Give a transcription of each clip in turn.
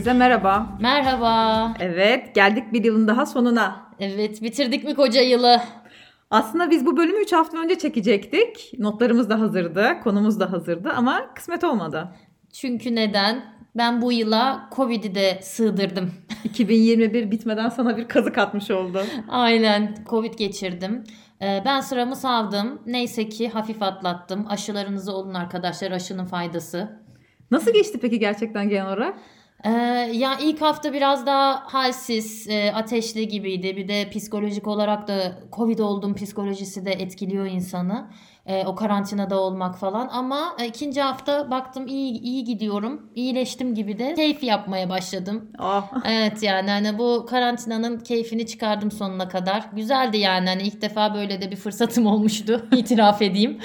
Herkese merhaba. Merhaba. Evet, geldik bir yılın daha sonuna. Evet, bitirdik mi koca yılı? Aslında biz bu bölümü 3 hafta önce çekecektik. Notlarımız da hazırdı, konumuz da hazırdı ama kısmet olmadı. Çünkü neden? Ben bu yıla Covid'i de sığdırdım. 2021 bitmeden sana bir kazık atmış oldu. Aynen, Covid geçirdim. Ee, Ben sıramı savdım. Neyse ki hafif atlattım. Aşılarınızı olun arkadaşlar, aşının faydası. Nasıl geçti peki gerçekten genel olarak? Ee, ya ilk hafta biraz daha halsiz, e, ateşli gibiydi. Bir de psikolojik olarak da Covid oldum psikolojisi de etkiliyor insanı. E, o karantinada olmak falan. Ama e, ikinci hafta baktım iyi iyi gidiyorum. İyileştim gibi de keyif yapmaya başladım. Ah. Evet yani hani bu karantinanın keyfini çıkardım sonuna kadar. Güzeldi yani hani ilk defa böyle de bir fırsatım olmuştu. itiraf edeyim.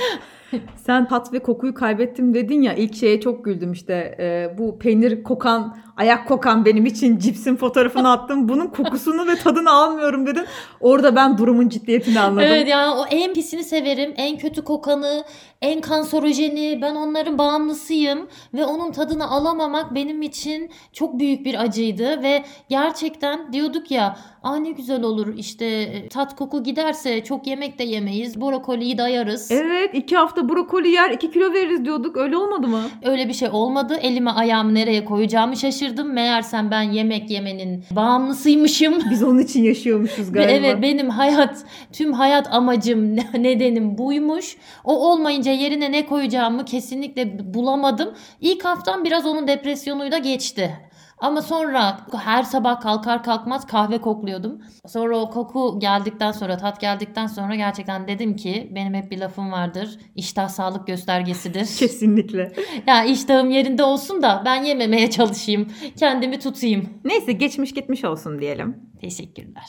Sen tat ve kokuyu kaybettim dedin ya ilk şeye çok güldüm işte e, bu peynir kokan ayak kokan benim için cipsin fotoğrafını attım bunun kokusunu ve tadını almıyorum dedin orada ben durumun ciddiyetini anladım. Evet yani o en pisini severim. En kötü kokanı, en kanserojeni. Ben onların bağımlısıyım. Ve onun tadını alamamak benim için çok büyük bir acıydı. Ve gerçekten diyorduk ya Aa ne güzel olur işte tat koku giderse çok yemek de yemeyiz. Brokoliyi dayarız. Evet iki hafta brokoli yer 2 kilo veririz diyorduk öyle olmadı mı? Öyle bir şey olmadı. Elime ayağımı nereye koyacağımı şaşırdım. Meğersem ben yemek yemenin bağımlısıymışım. Biz onun için yaşıyormuşuz galiba. evet benim hayat tüm hayat amacım ne- nedenim buymuş. O olmayınca yerine ne koyacağımı kesinlikle bulamadım. İlk haftam biraz onun depresyonuyla geçti. Ama sonra her sabah kalkar kalkmaz kahve kokluyordum. Sonra o koku geldikten sonra tat geldikten sonra gerçekten dedim ki benim hep bir lafım vardır. İştah sağlık göstergesidir. Kesinlikle. ya iştahım yerinde olsun da ben yememeye çalışayım. Kendimi tutayım. Neyse geçmiş gitmiş olsun diyelim. Teşekkürler.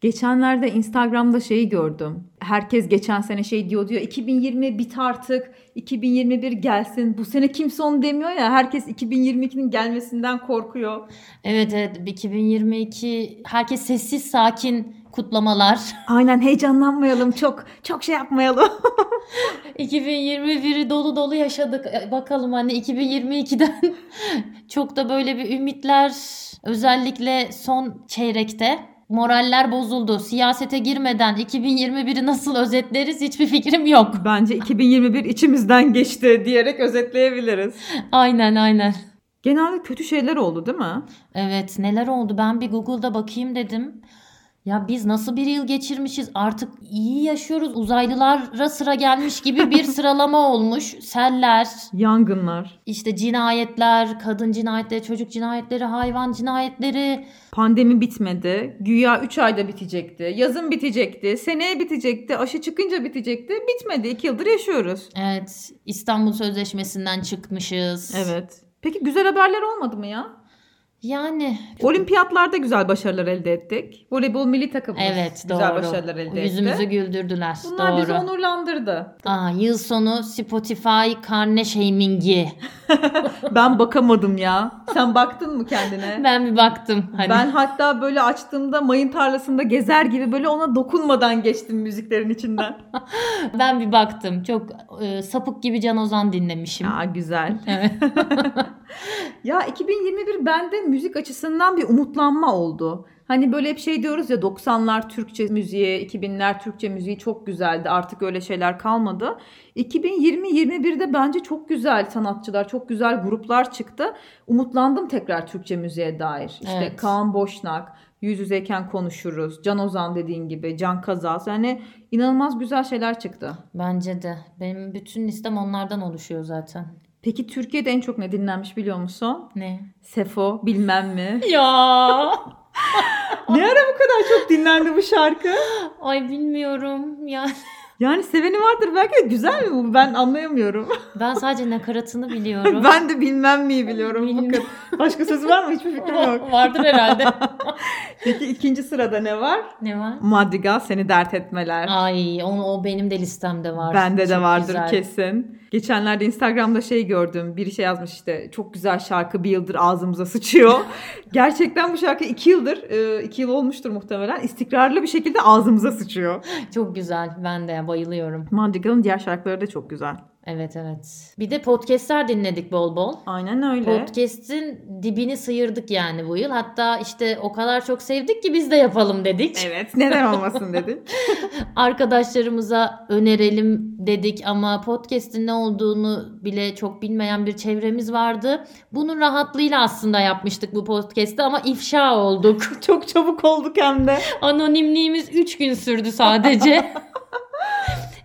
Geçenlerde Instagram'da şeyi gördüm. Herkes geçen sene şey diyor diyor 2020 bit artık 2021 gelsin. Bu sene kimse onu demiyor ya herkes 2022'nin gelmesinden korkuyor. Evet evet 2022 herkes sessiz sakin kutlamalar. Aynen heyecanlanmayalım çok çok şey yapmayalım. 2021'i dolu dolu yaşadık. E, Bakalım hani 2022'den çok da böyle bir ümitler özellikle son çeyrekte moraller bozuldu. Siyasete girmeden 2021'i nasıl özetleriz hiçbir fikrim yok. Bence 2021 içimizden geçti diyerek özetleyebiliriz. Aynen aynen. Genelde kötü şeyler oldu değil mi? Evet neler oldu ben bir Google'da bakayım dedim. Ya biz nasıl bir yıl geçirmişiz artık iyi yaşıyoruz uzaylılara sıra gelmiş gibi bir sıralama olmuş. Seller, Yangınlar, işte cinayetler, kadın cinayetleri, çocuk cinayetleri, hayvan cinayetleri. pandemi bitmedi. Güya 3 ayda bitecekti. Yazın bitecekti. Seneye bitecekti. Aşı çıkınca bitecekti. Bitmedi. 2 yıldır yaşıyoruz. Evet İstanbul Sözleşmesi'nden çıkmışız. Evet. Peki güzel haberler olmadı mı ya? Yani Olimpiyatlarda güzel başarılar elde ettik. Voleybol milli takımımız evet güzel doğru. başarılar elde Yüzümüzü etti. güldürdüler. Bunlar doğru. bizi onurlandırdı. Aa, yıl sonu Spotify karne shamingi. Ben bakamadım ya. Sen baktın mı kendine? Ben bir baktım. Hani. Ben hatta böyle açtığımda mayın tarlasında gezer gibi böyle ona dokunmadan geçtim müziklerin içinden. Ben bir baktım. Çok e, sapık gibi Can Ozan dinlemişim. ya güzel. Ya 2021 bende müzik açısından bir umutlanma oldu. Hani böyle hep şey diyoruz ya 90'lar Türkçe müziği, 2000'ler Türkçe müziği çok güzeldi. Artık öyle şeyler kalmadı. 2020-21'de bence çok güzel sanatçılar, çok güzel gruplar çıktı. Umutlandım tekrar Türkçe müziğe dair. İşte Evet. Kaan Boşnak, Yüz Yüzeyken Konuşuruz, Can Ozan dediğin gibi, Can Kazaz. Yani inanılmaz güzel şeyler çıktı. Bence de. Benim bütün listem onlardan oluşuyor zaten. Peki Türkiye'de en çok ne dinlenmiş biliyor musun? Ne? Sefo bilmem mi? Ya. ne ara bu kadar çok dinlendi bu şarkı? Ay bilmiyorum. Yani Yani seveni vardır belki de güzel mi bu? Ben anlayamıyorum. ben sadece nakaratını biliyorum. ben de bilmem miyi biliyorum. Bilmem. Bakın. Başka sözü var mı? Hiçbir fikrim yok. Vardır herhalde. Peki ikinci sırada ne var? ne var? Madrigal seni dert etmeler. Ay onu o benim de listemde var. Bende de Çok vardır güzel. kesin. Geçenlerde Instagram'da şey gördüm. Biri şey yazmış işte çok güzel şarkı bir yıldır ağzımıza sıçıyor. Gerçekten bu şarkı iki yıldır, e, iki yıl olmuştur muhtemelen. istikrarlı bir şekilde ağzımıza sıçıyor. Çok güzel. Ben de bayılıyorum. Madrigal'ın diğer şarkıları da çok güzel. Evet evet. Bir de podcastler dinledik bol bol. Aynen öyle. Podcast'in dibini sıyırdık yani bu yıl. Hatta işte o kadar çok sevdik ki biz de yapalım dedik. Evet neden olmasın dedik. Arkadaşlarımıza önerelim dedik ama podcast'in ne olduğunu bile çok bilmeyen bir çevremiz vardı. Bunun rahatlığıyla aslında yapmıştık bu podcast'i ama ifşa olduk. Çok çabuk olduk hem de. Anonimliğimiz 3 gün sürdü sadece.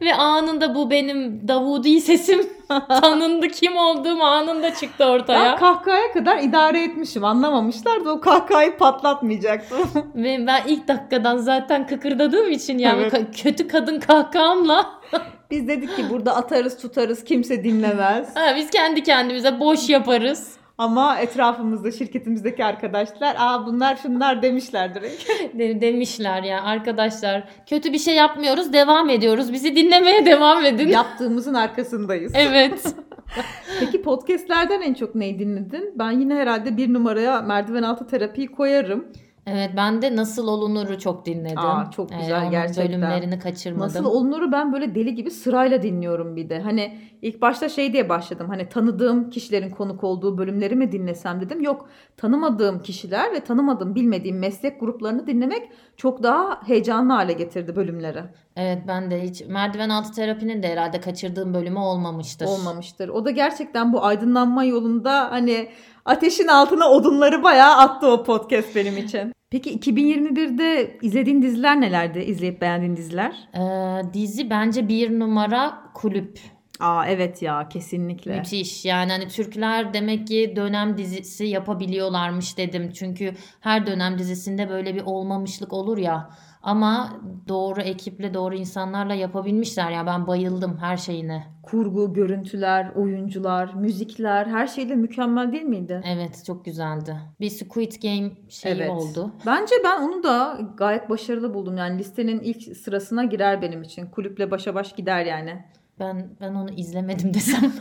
Ve anında bu benim Davudi sesim tanındı. Kim olduğum anında çıktı ortaya. Ben kahkahaya kadar idare etmişim. Anlamamışlar da o kahkahayı patlatmayacaktım. Ve ben ilk dakikadan zaten kıkırdadığım için yani Evet. kötü kadın kahkahamla Biz dedik ki burada atarız tutarız kimse dinlemez. ha, biz kendi kendimize boş yaparız Ama etrafımızda şirketimizdeki arkadaşlar aa bunlar şunlar demişler direkt. de- demişler ya arkadaşlar. Kötü bir şey yapmıyoruz devam ediyoruz. Bizi dinlemeye devam edin. Yaptığımızın arkasındayız. Evet. Peki podcastlerden en çok neyi dinledin? Ben yine herhalde bir numaraya merdiven altı terapiyi koyarım. Evet ben de Nasıl Olunur'u çok dinledim. Aa, çok güzel onun gerçekten. bölümlerini kaçırmadım. Nasıl olunuru ben böyle deli gibi sırayla dinliyorum bir de. Hani ilk başta şey diye başladım. Hani tanıdığım kişilerin konuk olduğu bölümleri mi dinlesem dedim. Yok tanımadığım kişiler ve tanımadığım bilmediğim meslek gruplarını dinlemek çok daha heyecanlı hale getirdi bölümleri. Evet ben de hiç merdiven altı terapinin de herhalde kaçırdığım bölümü olmamıştır. Olmamıştır. O da gerçekten bu aydınlanma yolunda hani ateşin altına odunları bayağı attı o podcast benim için. Peki 2021'de izlediğin diziler nelerdi? İzleyip beğendiğin diziler? Ee, dizi bence bir numara kulüp. Aa evet ya kesinlikle. Müthiş. Yani hani Türkler demek ki dönem dizisi yapabiliyorlarmış dedim. Çünkü her dönem dizisinde böyle bir olmamışlık olur ya. Ama doğru ekiple doğru insanlarla yapabilmişler. Ya ben bayıldım her şeyine. Kurgu, görüntüler, oyuncular, müzikler her şeyde mükemmel değil miydi? Evet çok güzeldi. Bir Squid Game şeyi Evet. oldu. Bence ben onu da gayet başarılı buldum. Yani listenin ilk sırasına girer benim için. Kulüple başa baş gider yani. Ben ben onu izlemedim desem.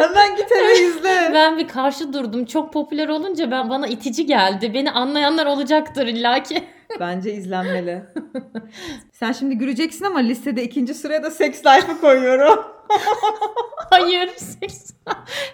Hemen git eve izle. ben bir karşı durdum. Çok popüler olunca ben bana itici geldi. Beni anlayanlar olacaktır illaki. Bence izlenmeli. Sen şimdi güleceksin ama listede ikinci sıraya da Sex Life'ı koyuyorum. Hayır. Sex,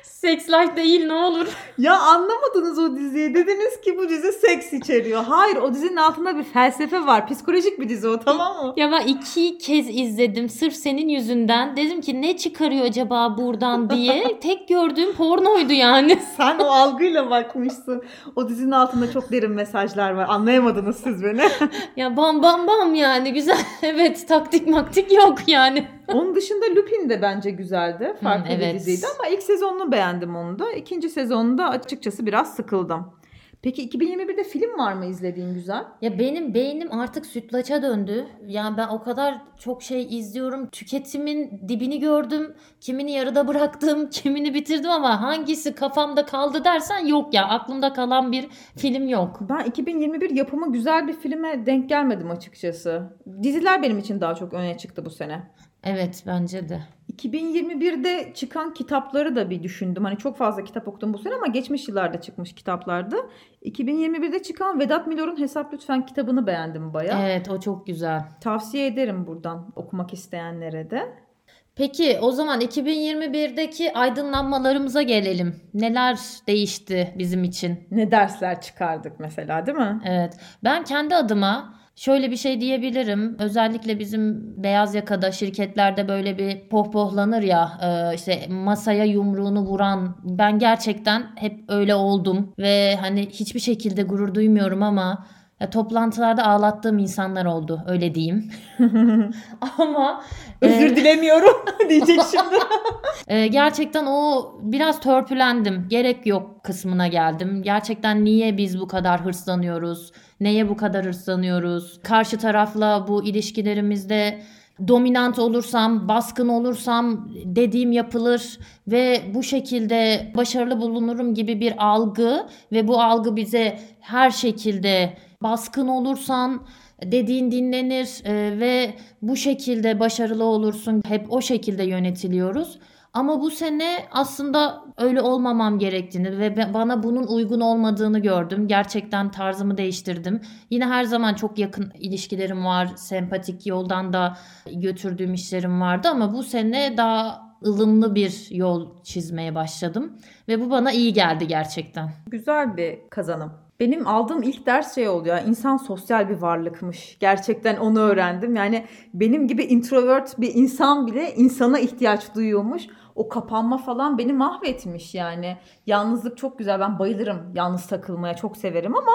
sex life değil ne olur. ya anlamadınız o diziyi. Dediniz ki bu dizi seks içeriyor. Hayır o dizinin altında bir felsefe var. Psikolojik bir dizi o tamam mı? Ya ben iki kez izledim sırf senin yüzünden. Dedim ki ne çıkarıyor acaba buradan diye. Tek gördüğüm pornoydu yani. Sen o algıyla bakmışsın. O dizinin altında çok derin mesajlar var. Anlayamadınız siz beni. Ya bam bam bam yani güzel. Evet taktik maktik yok yani. Onun dışında Lupin de bence güzeldi. Farklı bir evet. diziydi ama ilk sezonunu beğendim onu da. İkinci sezonunda açıkçası biraz sıkıldım. Peki 2021'de film var mı izlediğin güzel? Ya benim beynim artık sütlaça döndü. Yani ben o kadar çok şey izliyorum. Tüketimin dibini gördüm. Kimini yarıda bıraktım, kimini bitirdim ama hangisi kafamda kaldı dersen yok ya. Aklımda kalan bir film yok. Ben 2021 yapımı güzel bir filme denk gelmedim açıkçası. Diziler benim için daha çok öne çıktı bu sene. Evet bence de. 2021'de çıkan kitapları da bir düşündüm. Hani çok fazla kitap okudum bu sene ama geçmiş yıllarda çıkmış kitaplardı. 2021'de çıkan Vedat Milor'un Hesap Lütfen kitabını beğendim bayağı. Evet o çok güzel. Tavsiye ederim buradan okumak isteyenlere de. Peki o zaman 2021'deki aydınlanmalarımıza gelelim. Neler değişti bizim için? Ne dersler çıkardık mesela değil mi? Evet. Ben kendi adıma şöyle bir şey diyebilirim. Özellikle bizim beyaz yakada şirketlerde böyle bir pohpohlanır ya e, işte masaya yumruğunu vuran ben gerçekten hep öyle oldum ve hani hiçbir şekilde gurur duymuyorum ama ya, toplantılarda ağlattığım insanlar oldu öyle diyeyim. ama e, Özür dilemiyorum diyecek şimdi. ee, gerçekten o biraz törpülendim. Gerek yok kısmına geldim. Gerçekten niye biz bu kadar hırslanıyoruz? Neye bu kadar hırslanıyoruz? Karşı tarafla bu ilişkilerimizde dominant olursam, baskın olursam dediğim yapılır ve bu şekilde başarılı bulunurum gibi bir algı ve bu algı bize her şekilde baskın olursan dediğin dinlenir e, ve bu şekilde başarılı olursun. Hep o şekilde yönetiliyoruz. Ama bu sene aslında öyle olmamam gerektiğini ve bana bunun uygun olmadığını gördüm. Gerçekten tarzımı değiştirdim. Yine her zaman çok yakın ilişkilerim var. Sempatik yoldan da götürdüğüm işlerim vardı ama bu sene daha ılımlı bir yol çizmeye başladım ve bu bana iyi geldi gerçekten. Güzel bir kazanım. Benim aldığım ilk ders şey oldu ya insan sosyal bir varlıkmış. Gerçekten onu öğrendim. Yani benim gibi introvert bir insan bile insana ihtiyaç duyuyormuş. O kapanma falan beni mahvetmiş yani. Yalnızlık çok güzel. Ben bayılırım yalnız takılmaya çok severim ama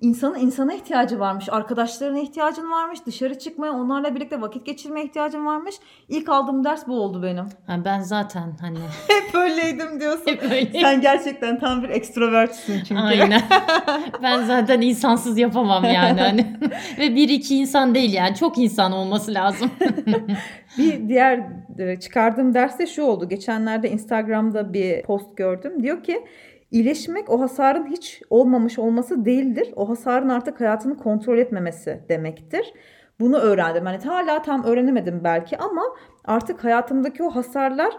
insanın insana ihtiyacı varmış. Arkadaşlarına ihtiyacın varmış. Dışarı çıkmaya, onlarla birlikte vakit geçirmeye ihtiyacın varmış. İlk aldığım ders bu oldu benim. Yani ben zaten hani Hep öyleydim diyorsun. hep öyle. Sen gerçekten tam bir ekstrovertsin çünkü. Aynen. ben zaten insansız yapamam yani hani. Ve bir iki insan değil yani çok insan olması lazım. Bir diğer çıkardığım ders de şu oldu. Geçenlerde Instagram'da bir post gördüm. Diyor ki iyileşmek o hasarın hiç olmamış olması değildir. O hasarın artık hayatını kontrol etmemesi demektir. Bunu öğrendim. Yani hala tam öğrenemedim belki ama artık hayatımdaki o hasarlar e,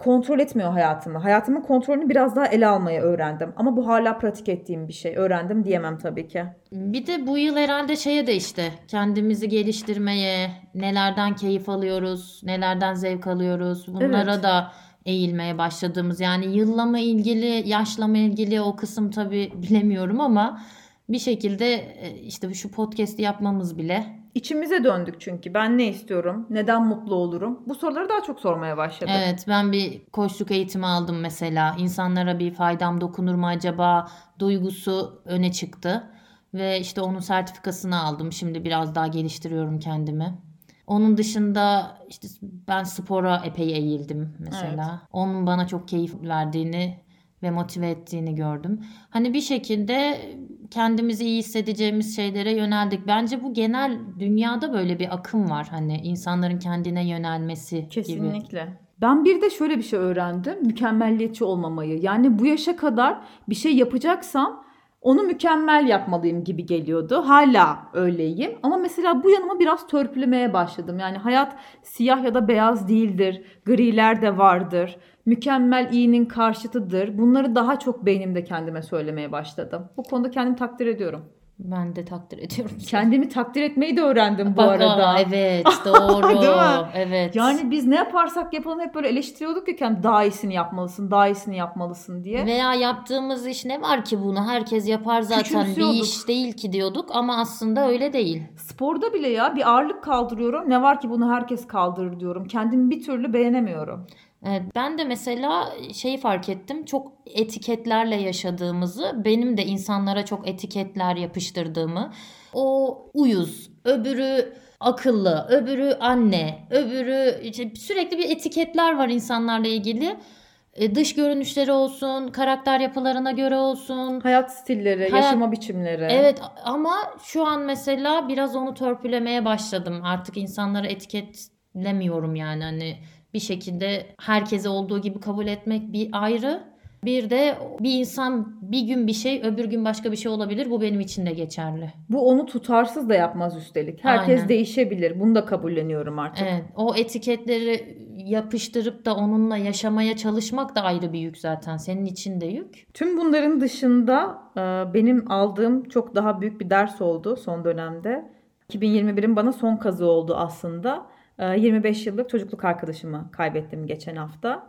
kontrol etmiyor hayatımı. Hayatımın kontrolünü biraz daha ele almayı öğrendim. Ama bu hala pratik ettiğim bir şey. Öğrendim diyemem tabii ki. Bir de bu yıl herhalde şeye de işte kendimizi geliştirmeye, nelerden keyif alıyoruz, nelerden zevk alıyoruz. Bunlara Evet. da eğilmeye başladığımız. Yani yılla mı ilgili, yaşla mı ilgili o kısım tabii bilemiyorum ama bir şekilde e, işte şu podcast'i yapmamız bile İçimize döndük çünkü. Ben ne istiyorum? Neden mutlu olurum? Bu soruları daha çok sormaya başladım. Evet ben bir koçluk eğitimi aldım mesela. İnsanlara bir faydam dokunur mu acaba duygusu öne çıktı. Ve işte onun sertifikasını aldım. Şimdi biraz daha geliştiriyorum kendimi. Onun dışında işte ben spora epey eğildim mesela. Onun bana çok keyif verdiğini ve motive ettiğini gördüm. Hani bir şekilde kendimizi iyi hissedeceğimiz şeylere yöneldik. Bence bu genel dünyada böyle bir akım var. Hani insanların kendine yönelmesi gibi. Kesinlikle. Ben bir de şöyle bir şey öğrendim. Mükemmelliyetçi olmamayı. Yani bu yaşa kadar bir şey yapacaksam onu mükemmel yapmalıyım gibi geliyordu. Hala öyleyim. Ama mesela bu yanıma biraz törpülemeye başladım. Yani hayat siyah ya da beyaz değildir. Griler de vardır. Mükemmel iyinin karşıtıdır. Bunları daha çok beynimde kendime söylemeye başladım. Bu konuda kendimi takdir ediyorum. Ben de takdir ediyorum. Kendimi takdir etmeyi de öğrendim bu Bak, arada. aa, evet doğru. Değil mi? Evet. Yani biz ne yaparsak yapalım hep böyle eleştiriyorduk ya kendi daha iyisini yapmalısın, daha iyisini yapmalısın diye. Veya yaptığımız iş ne var ki bunu herkes yapar zaten bir iş değil ki diyorduk ama aslında öyle değil. Sporda bile ya bir ağırlık kaldırıyorum. Ne var ki bunu herkes kaldırır diyorum. Kendimi bir türlü beğenemiyorum. Evet, ben de mesela şeyi fark ettim. Çok etiketlerle yaşadığımızı, benim de insanlara çok etiketler yapıştırdığımı. O uyuz, öbürü akıllı, öbürü anne, öbürü işte sürekli bir etiketler var insanlarla ilgili. E, Dış görünüşleri olsun, karakter yapılarına göre olsun. Hayat stilleri, Hayat- yaşama biçimleri. Evet ama şu an mesela biraz onu törpülemeye başladım. Artık insanları etiketlemiyorum yani hani bir şekilde herkese olduğu gibi kabul etmek bir ayrı. Bir de bir insan bir gün bir şey öbür gün başka bir şey olabilir. Bu benim için de geçerli. Bu onu tutarsız da yapmaz üstelik. Herkes Aynen. değişebilir. Bunu da kabulleniyorum artık. Evet, o etiketleri yapıştırıp da onunla yaşamaya çalışmak da ayrı bir yük zaten. Senin için de yük. Tüm bunların dışında e, benim aldığım çok daha büyük bir ders oldu son dönemde. 2021'in bana son kazı oldu aslında. E, 25 yıllık çocukluk arkadaşımı kaybettim geçen hafta.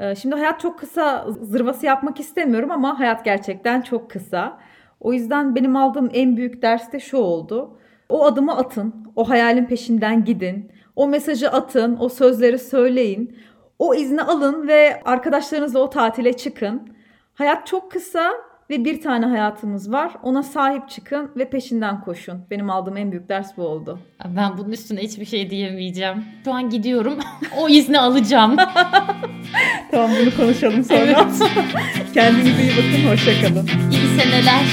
E, Şimdi hayat çok kısa, zırvası yapmak istemiyorum ama hayat gerçekten çok kısa. O yüzden benim aldığım en büyük ders de şu oldu. O adımı atın, o hayalin peşinden gidin, o mesajı atın, o sözleri söyleyin. O izni alın ve arkadaşlarınızla o tatile çıkın. Hayat çok kısa ve bir tane hayatımız var. Ona sahip çıkın ve peşinden koşun. Benim aldığım en büyük ders bu oldu. Ben bunun üstüne hiçbir şey diyemeyeceğim. Şu an gidiyorum. o izni alacağım. Tamam bunu konuşalım sonra. Kendinize iyi bakın. Hoşçakalın. İyi seneler.